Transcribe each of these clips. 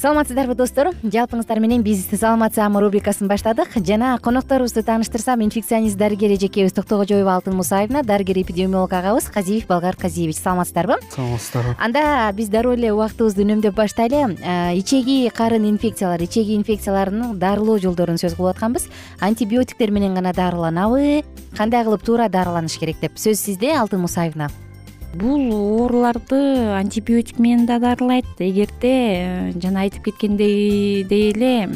саламатсыздарбы достор? Жалпыңыздар менен биз саламат саама рубрикасын баштадык. Жана конокторубузду тааныштырсам инфекционист дарыгер эжекебиз токтогожоева алтын мусаевна дарыгер эпидемиолог агабыз казиев болгар казиевич. Саламатсыздарбы? Саламатсыздарбы. Анда биз дароо эле убактыбызды үнөмдөп баштайлы. Ичеги карын инфекциялары ичеги инфекцияларынын дарылоо жолдорун сөз кылып атканбыз. Антибиотиктер менен гана дарыланабы. Кандай кылып туура дарыланыш керек деп. Сөз сизде алтын мусаевна бул ооруларды антибиотик менен да дарылайт эгерде э, жана айтып кеткендей эле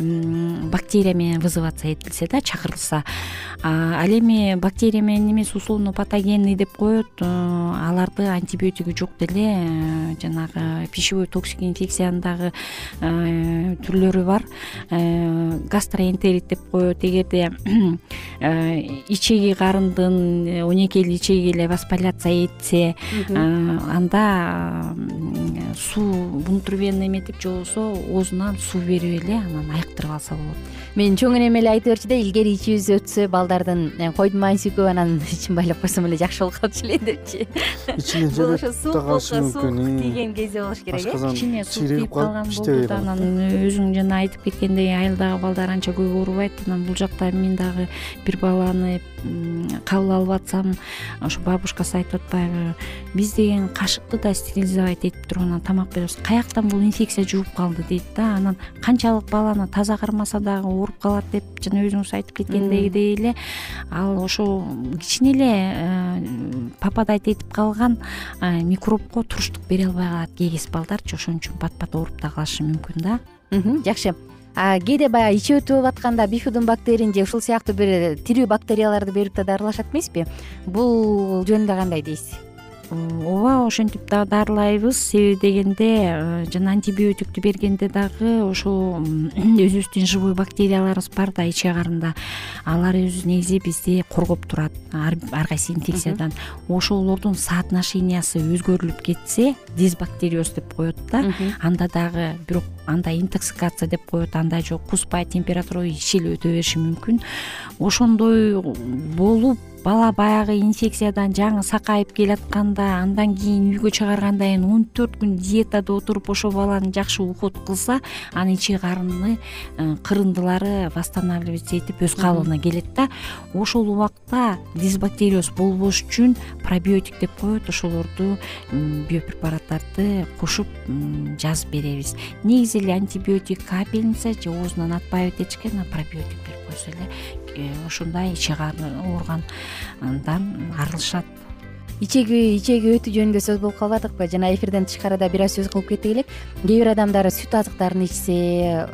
бактерия менен вызываться этилсе да чакырылса. Ал эми бактерия менен эмес условно патогенный деп коет э, аларды антибиотиги жок деле э, жанагы пищевой токсик инфекциянын дагы түрлөрү бар. Гастроэнтерит деп коет. Эгерде ичеги карындын онекели ичеги эле воспаляция этсе анда суу внутривенно эметип же болбосо оозунан суу берип эле анан айыктырып алса болот. Мен чоң энем эле айта берчү да илгери ичибиз өтсө балдардын э, койдун майын сүйкөп анан ичин байлап койсом эле жакшы болуп калчу эле депчи. Ичине бул ошо суук болсо суук тийген кезде болуш керек э? Ичине суук тийип калган болду да анан өзүң жана айтып кеткендей айылдагы балдар анча көп оорубайт анан бул жакта мен дагы бир баланы кабыл алып атсам ошо бабушкасы айтып атпайбы биз деген кашыкты да стерилизовать этип туруп анан тамак беребиз каяктан бул инфекция жугуп калды дейт да анан канчалык баланы таза кармаса дагы ооруп калат деп жана өзүңүз айтып кеткендегидей эле ал ошо кичине эле э, попадать этип калган э, микробко туруштук бере албай калат. Кей кез балдарчы ошон үчүн пат пат ооруп да калышы мүмкүн да. Жакшы кээде баягы ичи өтүп атканда бифидум бактерин же ушул сыяктуу бир тирүү бактерияларды берип да дарылашат эмеспи? Бул жөнүндө кандай дейсиз ооба ошентип дагы дарылайбыз. Себеби дегенде э, жана антибиотикти бергенде дагы ошол өзүбүздүн живой бактерияларыбыз бар да ичек карында алар өзү негизи бизди коргоп турат ар кайсы инфекциядан. Ошолордун соотношениясы өзгөрүлүп кетсе дисбактериоз деп коет да. Анда дагы бирок анда интоксикация деп коет андай жок куспай температура ичи өтө бериши мүмкүн. Ошондой болуп бала баягы инфекциядан жаңы сакайып келатканда андан кийин үйгө чыгаргандан кийин он төрт күн диетада отуруп ошол баланы жакшы уход кылса анын ичеги карыны э, кырындылары восстанавливаться этип өз калыбына келет да. Ошол убакта дисбактериоз болбош үчүн пробиотик деп коет ошолорду биопрепараттарды кошуп жазып беребиз. Негизи эле антибиотик капельница же оозунан отбавить этишкен анан пробиотик берип койсо эле Э, ошондой ичек кары ооругандан арылышат ичеги ичеги өтүү жөнүндө сөз болуп калбадыкпы? Жана эфирден тышкарыда бир аз сөз кылып кеттик элек кээ бир адамдар сүт азыктарын ичсе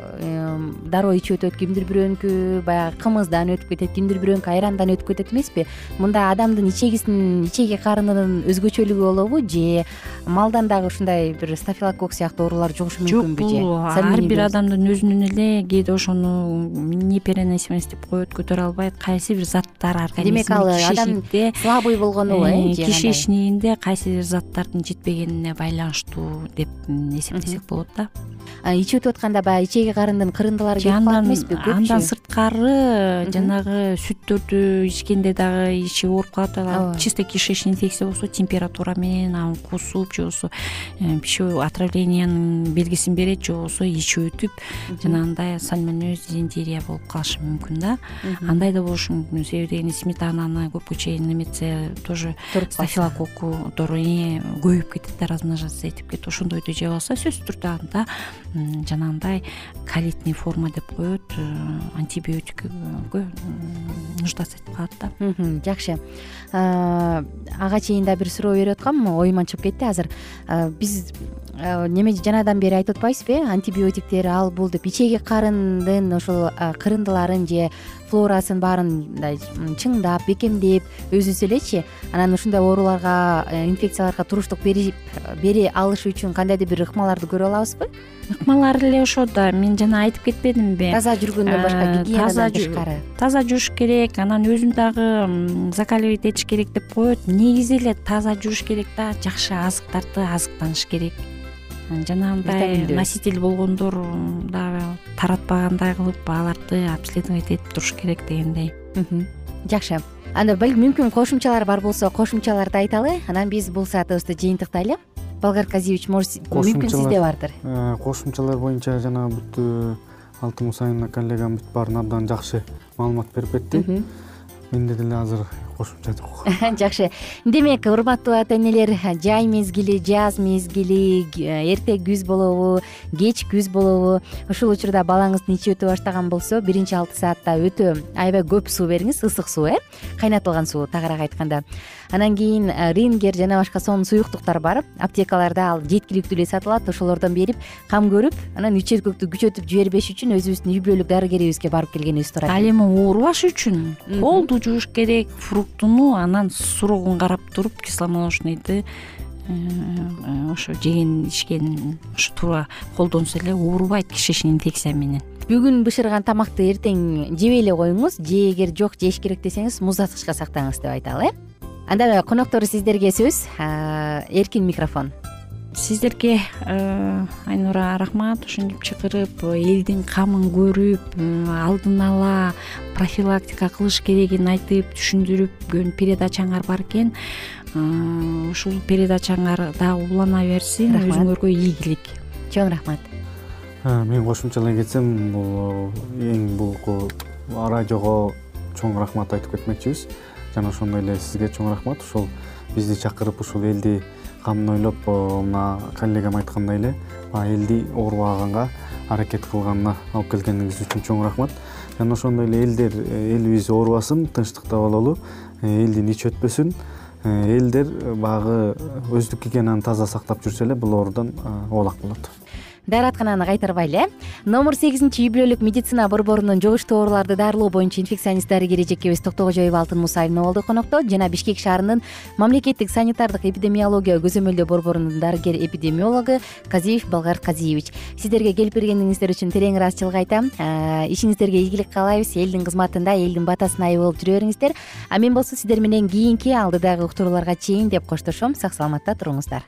дароо ичип өтөт кимдир бирөөнүкү баягы кымыздан өтүп кетет кимдир бирөөнүкү айрандан өтүп кетет эмеспи? Мында адамдын ичегисинин ичеги карынынын өзгөчөлүгү болобу же малдан дагы ушундай бир стафилококк сыяктуу оорулар жугушу мүмкүнбү же? жок бул ар бир адамдын өзүнүн эле кээде ошону непереносимость деп коет көтөрө албайт кайсы бир заттар организмде демек ал адам слабый болгонубу э же кишечнигинде кайсы бир заттардын жетпегенине байланыштуу деп эсептесек болот да ичип өтүп атканда баягы ичеги карындын кырындылары кетип калат эмеспи көпчү андан сырткары жанагы сүттөрдү ичкенде дагы ичи ооруп калат. Чисто кишечный инфекция болсо температура менен аны кусуп же болбосо э, пищевой отравлениянын белгисин берет же болбосо ичип өтүп жанагындай сальмонез дизентерия болуп калышы мүмкүн да. Андай да болушу мүмкүн. Себеби дегенде сметананы көпкө чейин эметсе тоже стафилококктор көбөйүп кетет да размножаться этип кетип ошондойду жеп алса сөзсүз түрдө анда жанагындай колитный форма деп коет э, антибиотикке нуждаться этип калат да. Жакшы. Ага чейин да бир суроо берип аткам оюман чыгып кетти азыр. Биз неме жанадан бери айтып атпайбызбы э антибиотиктер ал бул деп ичеги карындын ошол кырындыларын же флорасын баарын мындай чыңдап бекемдеп өзүбүз элечи анан ушундай ооруларга э, инфекцияларга туруштук бере алыш үчүн кандайдыр бир ыкмаларды көрө алабызбы ыкмалар эле ошо да мен жана айтып кетпедимби таза жүргөндөн башка э, гигиенадан тышкары. таза жууш керек анан өзүн дагы закаливать этиш керек деп коет. Негизи эле таза жууш керек да жакшы азыктарды азыктаныш керек жанагындай носитель болгондор дагы таратпагандай кылып аларды обследовать этип туруш керек дегендей. Жакшы. Анда мүмкүн кошумчалар бар болсо кошумчаларды айталы анан биз бул саатыбызды жыйынтыктайлы болгар казиевич может мүмкүн сизде бардыр? Э, кошумчалар боюнча жанагы бүт алтын мусаевна коллегам бүт баарын абдан жакшы маалымат берип кетти. Менде деле азыр кошумча жок жакшы. Демек урматтуу ата энелер жай мезгили жаз мезгили эрте күз болобу кеч күз болобу. Ушул учурда балаңыздын ичип өтө баштаган болсо биринчи алты саатта өтө аябай көп суу бериңиз ысык суу э? Кайнатылган суу тагыраак айтканда. Анан кийин э, рингер жана башка сонун суюктуктар бар. Аптекаларда ал жеткиликтүү эле сатылат ошолордон берип кам көрүп анан үчөткөктү күчөтүп жибербеш үчүн өзүбүздүн үй бүлөлүк дарыгерибизге барып келгенибиз туура ал эми оорубаш үчүн. Колду жууш керек фруктуну анан срогун карап туруп кисломолочныйды э, ошо жеген ичкен ошо туура колдонсо эле оорубайт кишечный инфекция менен. Бүгүн бышырган тамакты эртең жебей эле коюңуз. Же эгер жок жеш керек десеңиз муздаткычка сактаңыз деп айталы. Э анда коноктор сиздерге сөз. Эркин микрофон сиздерге айнура рахмат. Ушинтип чакырып элдин камын көрүп алдын ала профилактика кылыш керегин айтып түшүндүрүпкөн передачаңар бар экен. Ушул передачаңар дагы улана берсин. Өзүңөргө ийгилик. Чоң рахмат. Мен кошумчалай кетсем бул эң бул радиого чоң рахмат айтып кетмекчибиз. Жана ошондой эле сизге чоң рахмат. Ушул бизди чакырып ушул элди камын ойлоп мына коллегам айткандай эле баягы элди оорубаганга аракет кылганына алып келгениңиз үчүн чоң рахмат. Жана ошондой эле элдер э, элибиз оорубасын тынчтыкта бололу э, элдин ичи өтпөсүн э, элдер баягы өздүк гигиенаны таза сактап жүрсө эле бул оорудан оолак болот даараткананы кайтарбайлы э? Номер сегизинчи үй бүлөлүк медицина борборунун жугуштуу ооруларды дарылоо боюнча инфекционист дарыгери эжекебиз токтогожоева алтын мусаевна болду конокто жана бишкек шаарынын мамлекеттик санитардык эпидемиология көзөмөлдөө борборунун дарыгер эпидемиологу казиев болгар казиевич. Сиздерге келип бергениңиздер үчүн терең ыраазычылык айтам ишиңиздерге ийгилик каалайбыз. Элдин кызматында элдин батасына ээ болуп жүрө бериңиздер а мен болсо сиздер менен кийинки алдыдагы уктурууларга чейин деп коштошом. Сак саламатта туруңуздар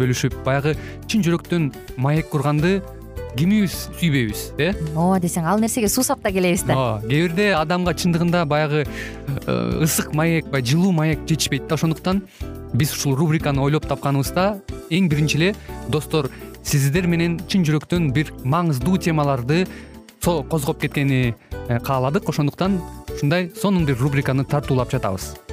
бөлүшүп баягы чын жүрөктөн маек курганды кимибиз сүйбөйбүз э? Ооба десең ал нерсеге суусап да келебиз да? Ооба кээ бирде адамга чындыгында баягы э, ысык маек баягы жылуу маек жетишпейт да. Ошондуктан биз ушул рубриканы ойлоп тапканыбызда эң биринчи эле достор сиздер менен чын жүрөктөн бир маңыздуу темаларды козгоп кеткени э, кааладык. Ошондуктан ушундай сонун бир рубриканы тартуулап жатабыз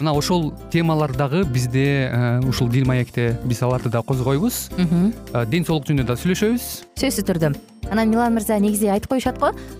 мына ошол темалар дагы бизде ушул дил маекте биз аларды да козгойбуз. Ден соолук жөнүндө да сүйлөшөбүз. Сөзсүз түрдө. Анан милан мырза негизи айтып коюшат го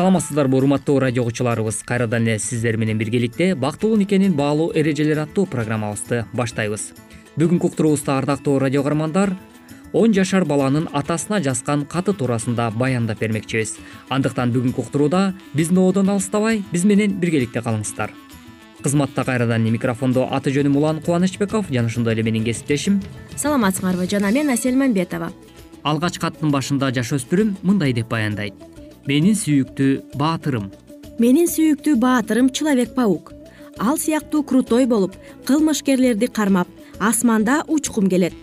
саламатсыздарбы урматтуу радио угуучуларыбыз кайрадан эле сиздер менен биргеликте бактылуу никенин баалуу эрежелери аттуу программабызды баштайбыз. Бүгүнкү уктуруубузда ардактуу радио каармандар он жашар баланын атасына жазган каты туурасында баяндап бермекчибиз. Андыктан бүгүнкү уктурууда биздин оодон алыстабай биз менен биргеликте калыңыздар. Кызматта кайрадан микрофондо аты жөнүм улан кубанычбеков жана ошондой эле менин кесиптешим саламатсыңарбы жана мен асель мамбетова. Алгач каттын башында жаш өспүрүм мындай деп баяндайт менин сүйүктүү баатырым. Менин сүйүктүү баатырым человек паук. Ал сыяктуу крутой болуп кылмышкерлерди кармап асманда учкум келет.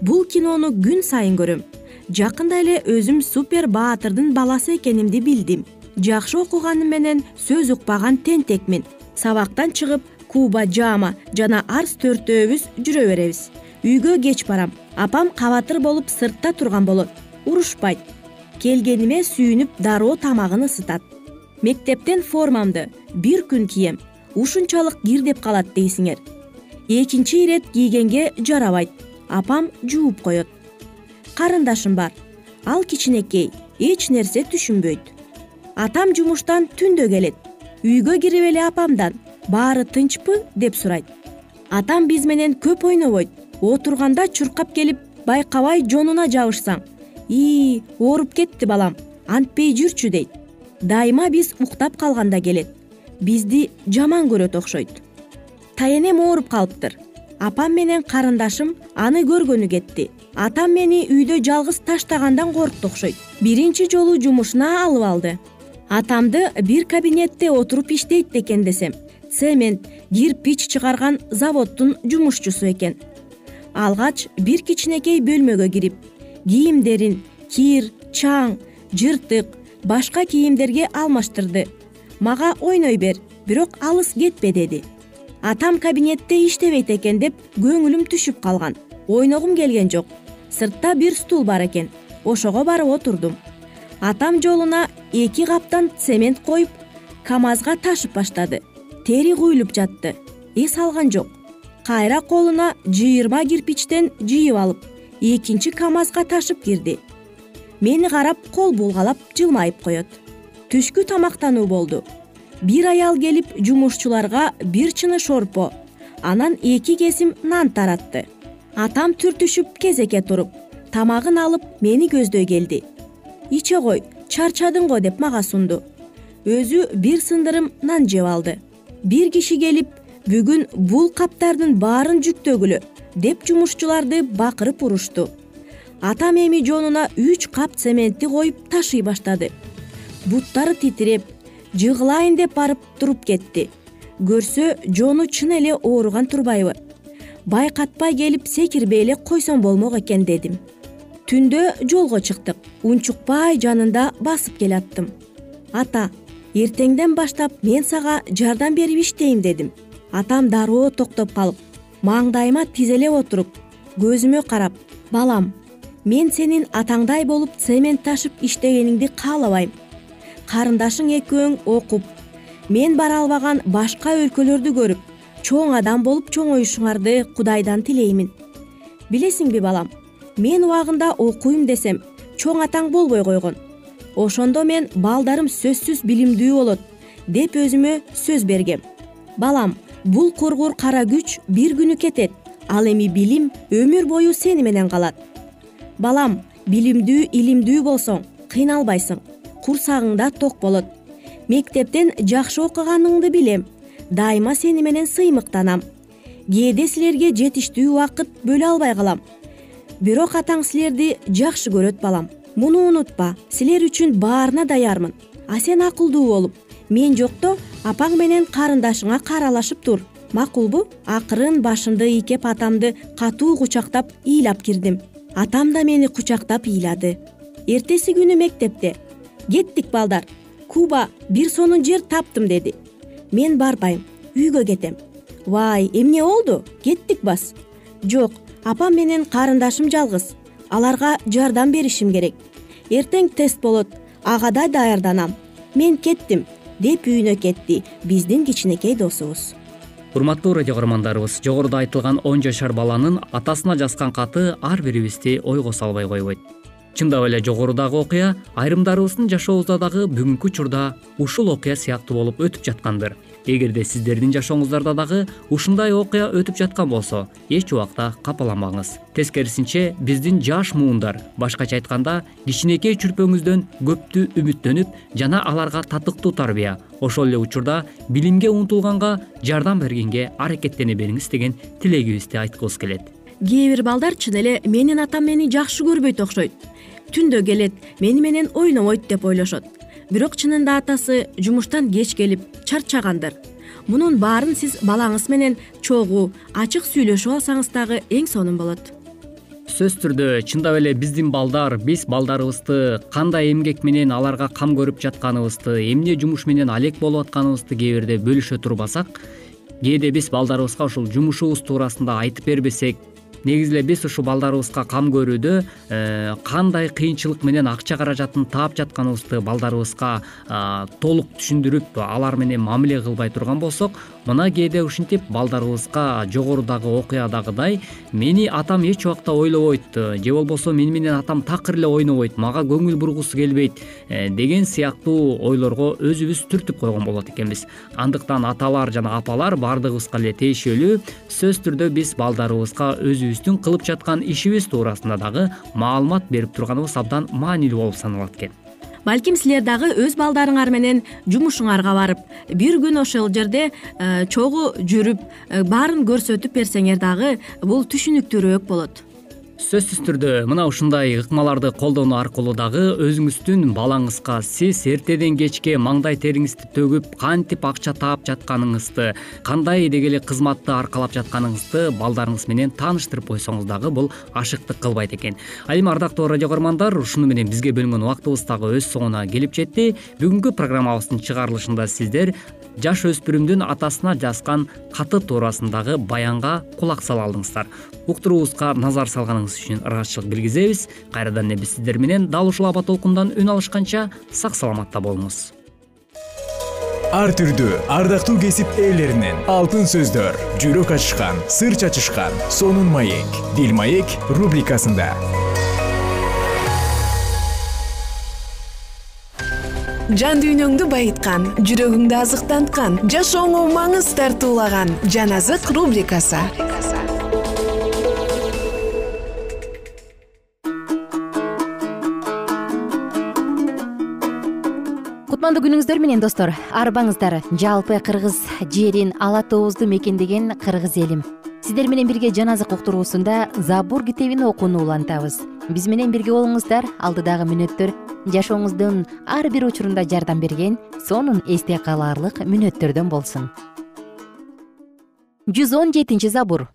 Бул кинону күн сайын көрөм. Жакында эле өзүм супер баатырдын баласы экенимди билдим. Жакшы окуганым менен сөз укпаган тентекмин. Сабактан чыгып куба жама жана арс төртөөбүз жүрө беребиз. Үйгө кеч барам. Апам кабатыр болуп сыртта турган болот. Урушпайт келгениме сүйүнүп дароо тамагын ысытат. Мектептен формамды бир күн кием ушунчалык кир деп калат дейсиңер. Экинчи ирет кийгенге жарабайт апам жууп коет. Карындашым бар ал кичинекей эч нерсе түшүнбөйт. Атам жумуштан түндө келет үйгө кирип эле апамдан баары тынчпы? деп сурайт. Атам биз менен көп ойнобойт отурганда чуркап келип байкабай жонуна жабышсаң ии ооруп кетти балам. Антпей жүрчү дейт. Дайыма биз уктап калганда келет. Бизди жаман көрөт окшойт. Таенем ооруп калыптыр. Апам менен карындашым аны көргөнү кетти. Атам мени үйдө жалгыз таштагандан коркту окшойт. Биринчи жолу жумушуна алып алды. Атамды бир кабинетте отуруп иштейт экен десем цемент кирпич чыгарган заводдун жумушчусу экен. Алгач бир кичинекей бөлмөгө кирип кийимдерин кир чаң жыртык башка кийимдерге алмаштырды. Мага ойной бер бирок алыс кетпе деди. Атам кабинетте иштебейт экен деп көңүлүм түшүп калган. Ойногум келген жок сыртта бир стул бар экен ошого барып отурдум атам жолуна эки каптан цемент коюп камазга ташып баштады. Тери куюлуп жатты. Эс алган жок. Кайра колуна жыйырма кирпичтен жыйып алып экинчи камазга ташып кирди. Мени карап кол булгалап жылмайып коет. Түшкү тамактануу болду. Бир аял келип жумушчуларга бир чыны шорпо анан эки кесим нан таратты. Атам түртүшүп кезекке туруп тамагын алып мени көздөй келди. Иче кой чарчадың го? деп мага сунду. Өзү бир сындырым нан жеп алды. Бир киши келип бүгүн бул каптардын баарын жүктөгүлө деп жумушчуларды бакырып урушту. Атам эми жонуна үч кап цементти коюп ташый баштады. Буттары титиреп жыгылайын деп барып туруп кетти. Көрсө жону чын эле ооруган турбайбы. Байкатпай келип секирбей эле койсом болмок экен дедим. Түндө жолго чыктык. Унчукпай жанында басып келаттым. Ата эртеңден баштап мен сага жардам берип иштейм дедим. Атам дароо токтоп калып маңдайыма тизелеп отуруп көзүмө карап балам мен сенин атаңдай болуп цемент ташып иштегениңди каалабайм. Карындашың экөөң окуп мен бара албаган башка өлкөлөрдү көрүп чоң адам болуп чоңоюшуңарды кудайдан тилеймин. Билесиңби балам мен убагында окуйм десем чоң атаң болбой койгон. Ошондо мен балдарым сөзсүз билимдүү болот деп өзүмө сөз бергем. Балам бул кургур кара күч бир күнү кетет ал эми билим өмүр бою сени менен калат. Балам билимдүү илимдүү болсоң кыйналбайсың курсагыңда ток болот. Мектептен жакшы окуганыңды билем дайыма сени менен сыймыктанам. Кээде силерге жетиштүү убакыт бөлө албай калам. Бирок атаң силерди жакшы көрөт балам. Муну унутпа силер үчүн баарына даярмын. А сен акылдуу болуп мен жокто апаң менен карындашыңа кааралашып тур. Макулбу акырын башымды ийкеп атамды катуу кучактап ыйлап кирдим. Атам да мени кучактап ыйлады. Эртеси күнү мектепте. Кеттик балдар куба бир сонун жер таптым деди. Мен барбайм үйгө кетем вай эмне болду? Кеттик бас жок апам менен карындашым жалгыз. Аларга жардам беришим керек. Эртең тест болот ага да даярданам. Мен кеттим деп үйүнө кетти. Биздин кичинекей досубуз. Урматтуу радио каармандарыбыз жогоруда айтылган он жашар баланын атасына жазган каты ар бирибизди ойго салбай койбойт. Чындап эле жогорудагы окуя айрымдарыбыздын жашообузда дагы бүгүнкү учурда ушул окуя сыяктуу болуп өтүп жаткандыр эгерде сиздердин жашооңуздарда дагы ушундай окуя өтүп жаткан болсо эч убакта капаланбаңыз тескерисинче биздин жаш муундар башкача айтканда кичинекей чүрпөңүздөн көптү үмүттөнүп жана аларга татыктуу тарбия ошол эле учурда билимге умтулганга жардам бергенге аракеттене бериңиз деген тилегибизди айткыбыз келет. Кээ бир балдар чын эле менин атам мени жакшы көрбөйт окшойт түндө келет мени менен ойнобойт деп ойлошот бирок чынында атасы жумуштан кеч келип чарчагандыр. Мунун баарын сиз балаңыз менен чогуу ачык сүйлөшүп алсаңыз дагы эң сонун болот. Сөзсүз түрдө чындап эле биздин балдар биз балдарыбызды кандай эмгек менен аларга кам көрүп жатканыбызды эмне жумуш менен алек болуп атканыбызды кээ бирде бөлүшө турбасак кээде биз балдарыбызга ушул жумушубуз туурасында айтып бербесек негизи эле биз ушул балдарыбызга кам көрүүдө э, кандай кыйынчылык менен акча каражатын таап жатканыбызды балдарыбызга толук түшүндүрүп алар менен мамиле кылбай турган болсок мына кээде ушинтип балдарыбызга жогорудагы окуядагыдай мени атам эч убакта ойлобойт. Же болбосо мени менен атам такыр эле ойнобойт. Мага көңүл бургусу келбейт э, деген сыяктуу ойлорго өзүбүз түртүп койгон болот экенбиз. Андыктан аталар жана апалар баардыгыбызга эле тиешелүү сөзсүз түрдө биз балдарыбызга өзүбүздүн кылып жаткан ишибиз туурасында дагы маалымат берип турганыбыз абдан маанилүү болуп саналат экен балким силер дагы өз балдарыңар менен жумушуңарга барып бир күн ошол жерде э, чогуу жүрүп э, баарын көрсөтүп берсеңер дагы бул түшүнүктүүрөөк болот сөзсүз түрдө мына ушундай ыкмаларды колдонуу аркылуу дагы өзүңүздүн балаңызга сиз эртеден кечке маңдай териңизди төгүп кантип акча таап жатканыңызды кандай деги эле кызматты аркалап жатканыңызды балдарыңыз менен тааныштырып койсоңуз дагы бул ашыктык кылбайт экен. Ал эми ардактуу радио каармандар ушуну менен бизге бөлүнгөн убактыбыз дагы өз соңуна келип жетти. Бүгүнкү программабыздын чыгарылышында сиздер жаш өспүрүмдүн атасына жазган каты туурасындагы баянга кулак сала алдыңыздар. Уктуруубузга назар салганыңыз үчүн ыраазычылык билгизебиз. Кайрадан эле биз сиздер менен дал ушул аба толкундан үн алышканча сак саламатта болуңуз ар түрдүү ардактуу кесип ээлеринен алтын сөздөр жүрөк ачышкан сыр чачышкан сонун маек дил маек рубрикасында. Жан дүйнөңдү байыткан жүрөгүңдү азыктанткан жашооңо маңыз тартуулаган жан азык рубрикасы кутмандуу күнүңүздөр менен достор. Арбаңыздар. Жалпы кыргыз жерин ала тообузду мекендеген кыргыз элим. Сиздер менен бирге жан азык уктуруусунда забур китебин окууну улантабыз. Биз менен бирге болуңуздар. Алдыдагы мүнөттөр жашооңуздун ар бир учурунда жардам берген сонун эсте калаарлык мүнөттөрдөн болсун. Жүз он жетинчи забур.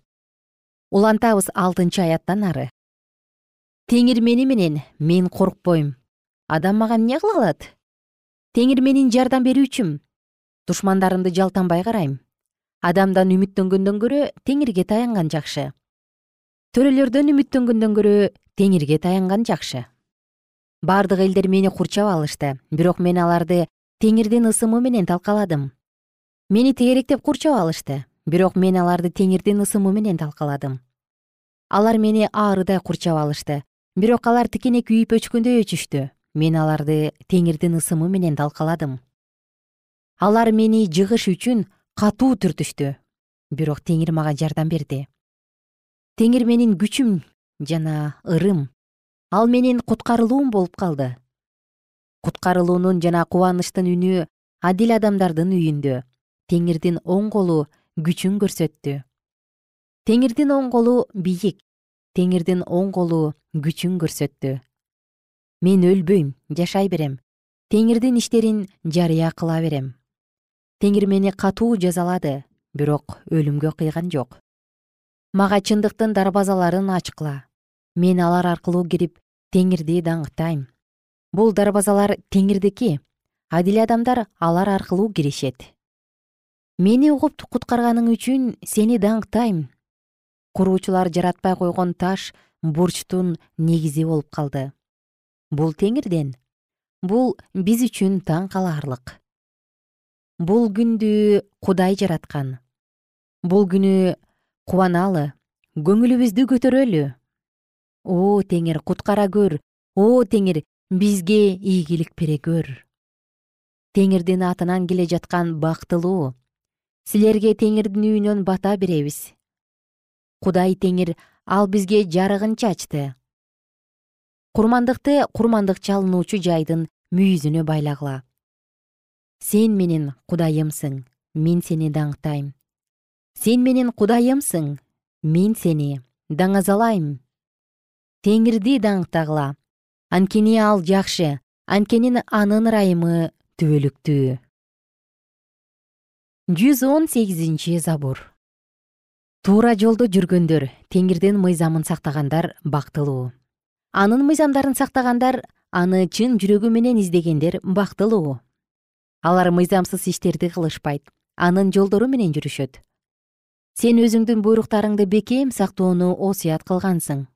Улантабыз алтынчы аяттан ары. Теңир мени менен мен коркпойм. Адам мага эмне кыла алат теңир менин жардам берүүчүм. Душмандарымды жалтанбай карайм. Адамдан үмүттөнгөндөн көрө теңирге таянган жакшы. Төрөлөрдөн үмүттөнгөндөн көрө теңирге таянган жакшы. Бардык элдер мени курчап алышты бирок мен аларды теңирдин ысымы менен талкаладым. Мени тегеректеп курчап алышты бирок мен аларды теңирдин ысымы менен талкаладым. Алар мени аарыдай курчап алышты бирок алар тикене күйүп өчкөндөй өчүштү мен аларды теңирдин ысымы менен талкаладым алар мени жыгыш үчүн катуу түртүштү. Бирок теңир мага жардам берди. Теңир менин күчүм жана ырым ал менин куткарылуум болуп калды. Куткарылуунун жана кубанычтын үнү адил адамдардын үйүндө теңирдин оң колу күчүн көрсөттү. Теңирдин оң колу бийик теңирдин оң колу күчүн көрсөттү мен өлбөйм жашай берем. Теңирдин иштерин жарыя кыла берем. Теңир мени катуу жазалады бирок өлүмгө кыйган жок. Мага чындыктын дарбазаларын ачкыла. Мен алар аркылуу кирип теңирди даңктайм. Бул дарбазалар теңирдики. Адил адамдар алар аркылуу киришет. Мени угуп куткарганың үчүн сени даңктайм. Куруучулар жаратпай койгон таш бурчтун негизи болуп калды бул теңирден. Бул биз үчүн таң калаарлык. Бул күндү кудай жараткан. Бул күнү кубаналы көңүлүбүздү көтөрөлү. О теңир куткара көр. О теңир бизге ийгилик бере көр. Теңирдин атынан келе жаткан бактылуу силерге теңирдин үйүнөн бата беребиз. Кудай теңир ал бизге жарыгын чачты курмандыкты курмандык чалынуучу жайдын мүйүзүнө байлагыла. Сен менин кудайымсың мен сени даңктайм. Сен менин кудайымсың мен сени даңазалайм. Теңирди даңктагыла. Анткени ал жакшы анткени анын ырайымы түбөлүктүү жүз он сегизинчи забур. Туура жолдо жүргөндөр теңирдин мыйзамын сактагандар бактылуу анын мыйзамдарын сактагандар аны чын жүрөгү менен издегендер бактылуу. Алар мыйзамсыз иштерди кылышпайт анын жолдору менен жүрүшөт. Сен өзүңдүн буйруктарыңды бекем сактоону осуят кылгансың.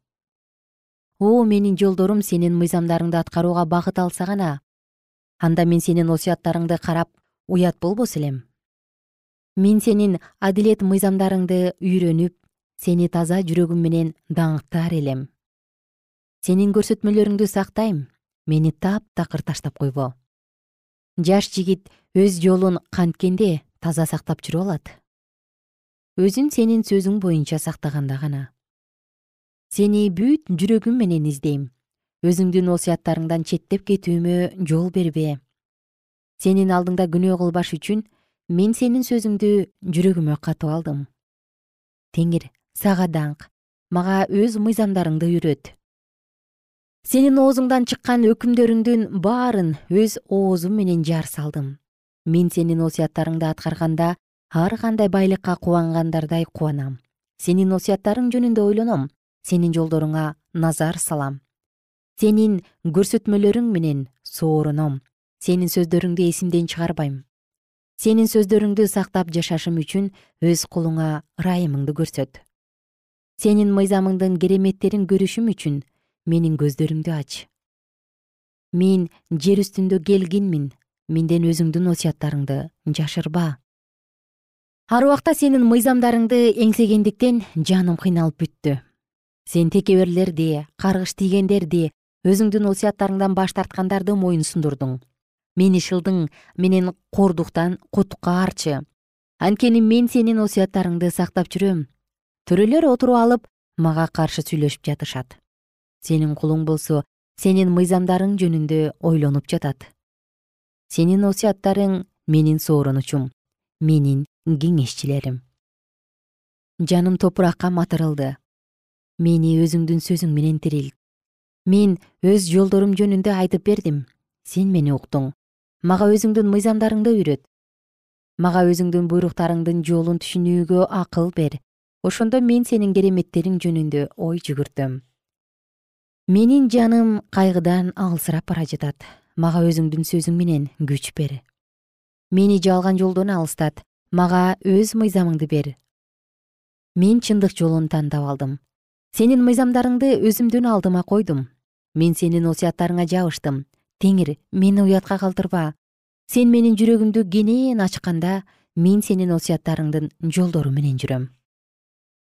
О менин жолдорум сенин мыйзамдарыңды аткарууга багыт алса гана анда мен сенин осуяттарыңды карап уят болбос элем. Мен сенин адилет мыйзамдарыңды үйрөнүп сени таза жүрөгүм менен даңктаар элем сенин көрсөтмөлөрүңдү сактайм. Мени таптакыр таштап койбо. Жаш жигит өз жолун канткенде таза сактап жүрө алат. Өзүн сенин сөзүң боюнча сактаганда гана. Сени бүт жүрөгүм менен издейм. Өзүңдүн осуяттарыңдан четтеп кетүүмө жол бербе. Сенин алдыңда күнөө кылбаш үчүн мен сенин сөзүңдү жүрөгүмө катып алдым. Теңир сага даңк. Мага өз мыйзамдарыңды үйрөт сенин оозуңдан чыккан өкүмдөрүңдүн баарын өз оозум менен жар салдым. Мен сенин осуяттарыңды аткарганда ар кандай байлыкка кубангандардай кубанам. Сенин осуяттарың жөнүндө ойлоном сенин жолдоруңа назар салам. Сенин көрсөтмөлөрүң менен соороном. Сенин сөздөрүңдү эсимден чыгарбайм. Сенин сөздөрүңдү сактап жашашым үчүн өз кулуңа ырайымыңды көрсөт. Сенин мыйзамыңдын кереметтерин көрүшүм үчүн менин көздөрүмдү ач. Мен жер үстүндө келгинмин. Менден өзүңдүн осуяттарыңды жашырба. Ар убакта сенин мыйзамдарыңды эңсегендиктен жаным кыйналып бүттү. Сен текеберлерди каргыш тийгендерди өзүңдүн осуяттарыңдан баш тарткандарды моюн сундурдуң. Мени шылдың менен кордуктан куткаарчы анткени мен сенин осуяттарыңды сактап жүрөм. Төрөлөр отуруп алып мага каршы сүйлөшүп жатышат сенин кулуң болсо сенин мыйзамдарың жөнүндө ойлонуп жатат. Сенин осуяттарың менин сооронучум менин кеңешчилерим. Жаным топуракка матырылды. Мени өзүңдүн сөзүң менен тирилт мен өз жолдорум жөнүндө айтып бердим. Сен мени уктуң. Мага өзүңдүн мыйзамдарыңды үйрөт. Мага өзүңдүн буйруктарыңдын жолун түшүнүүгө акыл бер. Ошондо мен сенин кереметтериң жөнүндө ой жүгүртөм менин жаным кайгыдан алысырап бара жатат. Мага өзүңдүн сөзүң менен күч бер. Мени жалган жолдон алыстат. Мага өз мыйзамыңды бер. Мен чындык жолун тандап алдым. Сенин мыйзамдарыңды өзүмдүн алдыма койдум. Мен сенин осуяттарыңа жабыштым. Теңир мени уятка калтырба. Сен менин жүрөгүмдү кенен ачканда мен сенин осуяттарыңдын жолдору менен жүрөм.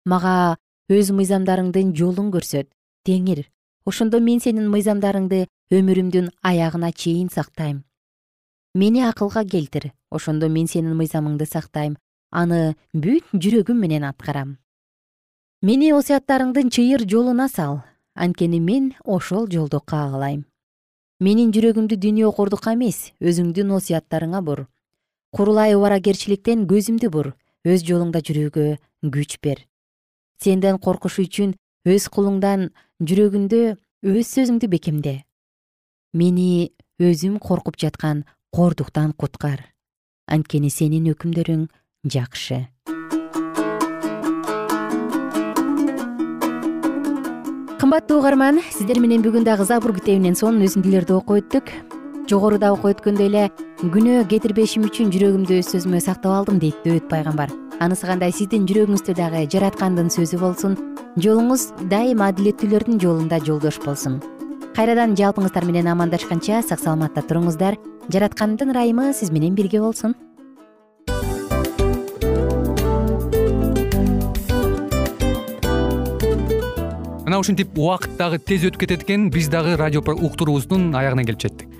Мага өз мыйзамдарыңдын жолун көрсөт. Теңир ошондо мен сенин мыйзамдарыңды өмүрүмдүн аягына чейин сактайм. Мени акылга келтир ошондо мен сенин мыйзамыңды сактайм. Аны бүт жүрөгүм менен аткарам. Мени осуяттарыңдын чыйыр жолуна сал. Анткени мен ошол жолду каагалайм менин жүрөгүмдү дүнүйө кордукка эмес өзүңдүн осуяттарыңа бур. Курулай убаракерчиликтен көзүмдү бур өз жолуңда жүрүүгө күч бер. Сенден коркуш үчүн өз кулуңдан жүрөгүндө өз сөзүңдү бекемде. Мени өзүм коркуп жаткан кордуктан куткар. Анткени сенин өкүмдөрүң жакшы. Кымбаттуу угарман сиздер менен бүгүн дагы забур китебинен сонун үзүндүлөрдү окуп өттүк. Жогоруда окуп өткөндөй эле күнөө кетирбешим үчүн жүрөгүмдү өз сөзүмө сактап алдым дейт дөөт пайгамбар анысы кандай? Сиздин жүрөгүңүздө дагы жараткандын сөзү болсун. Жолуңуз дайыма адилеттүүлөрдүн жолунда жолдош болсун. Кайрадан жалпыңыздар менен амандашканча сак саламатта туруңуздар. Жараткандын ырайымы сиз менен бирге болсун. Мына ушинтип убакыт дагы тез өтүп кетет экен. Биз дагы радио уктуруубуздун аягына келип жеттик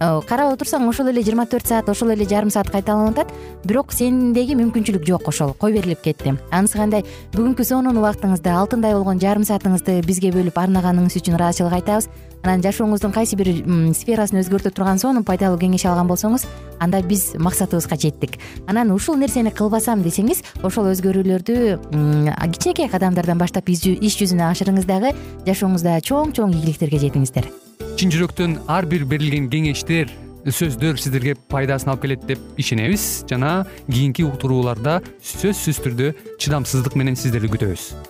карап отурсаң ошол эле жыйырма төрт саат ошол эле жарым саат кайталанып атат бирок сендеги мүмкүнчүлүк жок ошол кой берилип кетти? Анысы кандай? Бүгүнкү сонун убактыңызды алтындай болгон жарым саатыңызды бизге бөлүп арнаганыңыз үчүн ыраазычылык айтабыз. Анан жашооңуздун кайсы бир сферасын өзгөртө турган сонун пайдалуу кеңеш алган болсоңуз анда биз максатыбызга жеттик. Анан ушул нерсени кылбасам десеңиз ошол өзгөрүүлөрдү кичинекей кадамдардан баштап иш жүзүнө ашырыңыз дагы жашооңузда чоң чоң ийгиликтерге жетиңиздер. Чын жүрөктөн ар бир берилген кеңештер сөздөр сиздерге пайдасын алып келет деп ишенебиз. Жана кийинки уктурууларда сөзсүз түрдө чыдамсыздык менен сиздерди күтөбүз